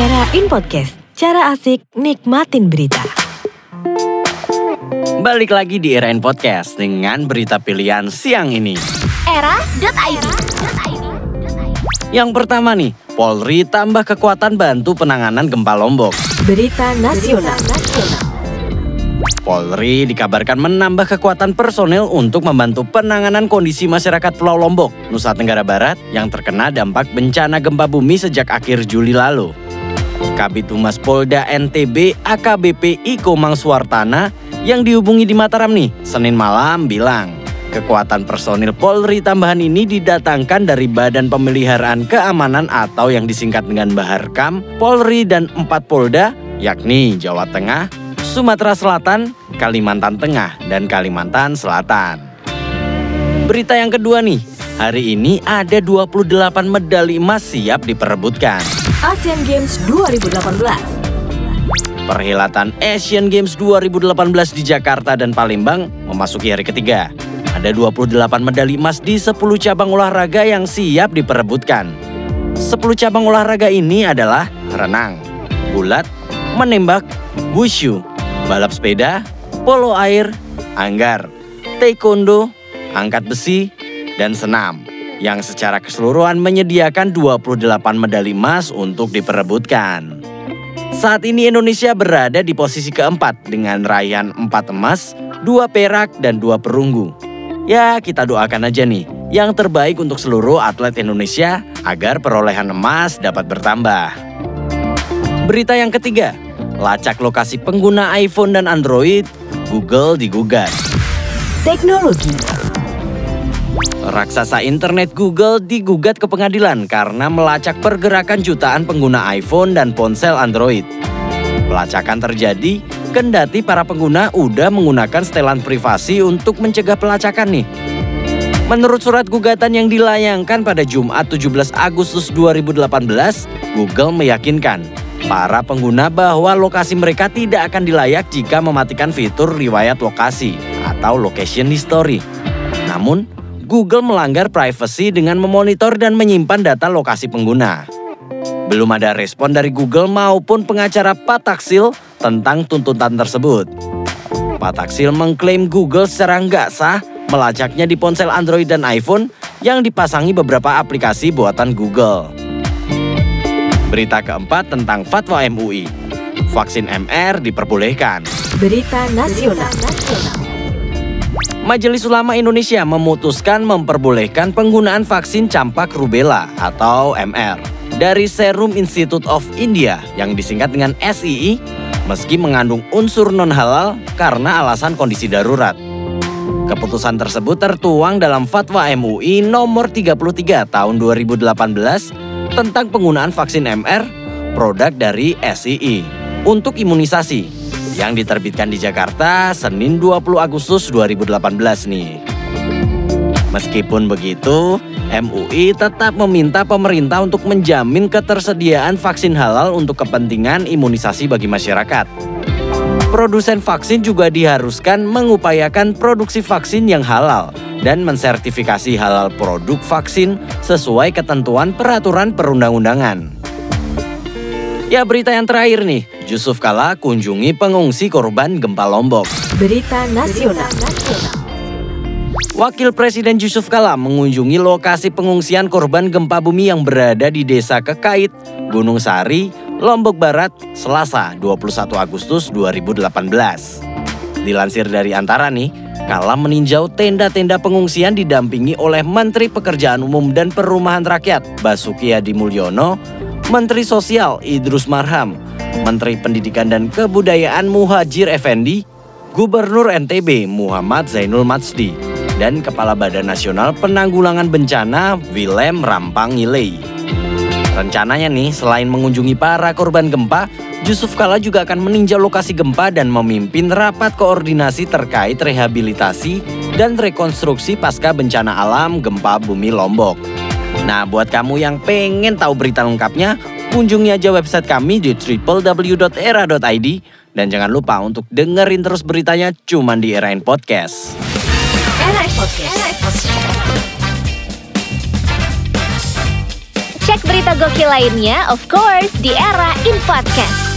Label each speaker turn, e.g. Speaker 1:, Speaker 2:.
Speaker 1: Era In Podcast, cara asik nikmatin berita.
Speaker 2: Balik lagi di Era In Podcast dengan berita pilihan siang ini.
Speaker 3: Era.id
Speaker 2: Yang pertama nih, Polri tambah kekuatan bantu penanganan gempa Lombok.
Speaker 1: Berita nasional.
Speaker 2: Polri dikabarkan menambah kekuatan personel untuk membantu penanganan kondisi masyarakat Pulau Lombok, Nusa Tenggara Barat yang terkena dampak bencana gempa bumi sejak akhir Juli lalu. Kabit Humas Polda NTB AKBP Iko Mangsuartana yang dihubungi di Mataram nih, Senin malam bilang, kekuatan personil Polri tambahan ini didatangkan dari Badan Pemeliharaan Keamanan atau yang disingkat dengan Baharkam, Polri dan empat Polda, yakni Jawa Tengah, Sumatera Selatan, Kalimantan Tengah, dan Kalimantan Selatan. Berita yang kedua nih, hari ini ada 28 medali emas siap diperebutkan.
Speaker 1: Asian Games 2018.
Speaker 2: Perhelatan Asian Games 2018 di Jakarta dan Palembang memasuki hari ketiga. Ada 28 medali emas di 10 cabang olahraga yang siap diperebutkan. 10 cabang olahraga ini adalah renang, bulat, menembak, wushu, balap sepeda, polo air, anggar, taekwondo, angkat besi, dan senam yang secara keseluruhan menyediakan 28 medali emas untuk diperebutkan. Saat ini Indonesia berada di posisi keempat dengan raihan 4 emas, 2 perak, dan 2 perunggu. Ya, kita doakan aja nih yang terbaik untuk seluruh atlet Indonesia agar perolehan emas dapat bertambah. Berita yang ketiga, lacak lokasi pengguna iPhone dan Android, Google digugat.
Speaker 1: Teknologi.
Speaker 2: Raksasa internet Google digugat ke pengadilan karena melacak pergerakan jutaan pengguna iPhone dan ponsel Android. Pelacakan terjadi kendati para pengguna udah menggunakan setelan privasi untuk mencegah pelacakan nih. Menurut surat gugatan yang dilayangkan pada Jumat 17 Agustus 2018, Google meyakinkan para pengguna bahwa lokasi mereka tidak akan dilayak jika mematikan fitur riwayat lokasi atau location history. Namun, Google melanggar privasi dengan memonitor dan menyimpan data lokasi pengguna. Belum ada respon dari Google maupun pengacara Pat Taksil tentang tuntutan tersebut. Pak Taksil mengklaim Google secara nggak sah melacaknya di ponsel Android dan iPhone yang dipasangi beberapa aplikasi buatan Google. Berita keempat tentang fatwa MUI. Vaksin MR diperbolehkan.
Speaker 1: Berita nasional.
Speaker 2: Majelis Ulama Indonesia memutuskan memperbolehkan penggunaan vaksin campak rubella atau MR dari Serum Institute of India yang disingkat dengan SII meski mengandung unsur non halal karena alasan kondisi darurat. Keputusan tersebut tertuang dalam Fatwa MUI nomor 33 tahun 2018 tentang penggunaan vaksin MR produk dari SII untuk imunisasi yang diterbitkan di Jakarta Senin 20 Agustus 2018 nih. Meskipun begitu, MUI tetap meminta pemerintah untuk menjamin ketersediaan vaksin halal untuk kepentingan imunisasi bagi masyarakat. Produsen vaksin juga diharuskan mengupayakan produksi vaksin yang halal dan mensertifikasi halal produk vaksin sesuai ketentuan peraturan perundang-undangan. Ya berita yang terakhir nih, Yusuf Kala kunjungi pengungsi korban gempa Lombok.
Speaker 1: Berita nasional.
Speaker 2: Wakil Presiden Yusuf Kala mengunjungi lokasi pengungsian korban gempa bumi yang berada di Desa Kekait, Gunung Sari, Lombok Barat, Selasa 21 Agustus 2018. Dilansir dari Antara nih, Kala meninjau tenda-tenda pengungsian didampingi oleh Menteri Pekerjaan Umum dan Perumahan Rakyat Basuki Hadi Mulyono, Menteri Sosial Idrus Marham, Menteri Pendidikan dan Kebudayaan Muhajir Effendi, Gubernur NTB Muhammad Zainul Matsdi, dan Kepala Badan Nasional Penanggulangan Bencana Willem Rampang Ngilei. Rencananya nih, selain mengunjungi para korban gempa, Yusuf Kala juga akan meninjau lokasi gempa dan memimpin rapat koordinasi terkait rehabilitasi dan rekonstruksi pasca bencana alam gempa bumi Lombok. Nah, buat kamu yang pengen tahu berita lengkapnya, kunjungi aja website kami di www.era.id dan jangan lupa untuk dengerin terus beritanya cuman di Erain Podcast.
Speaker 1: Era In Podcast.
Speaker 3: Cek Berita gokil lainnya, of course, di era In Podcast.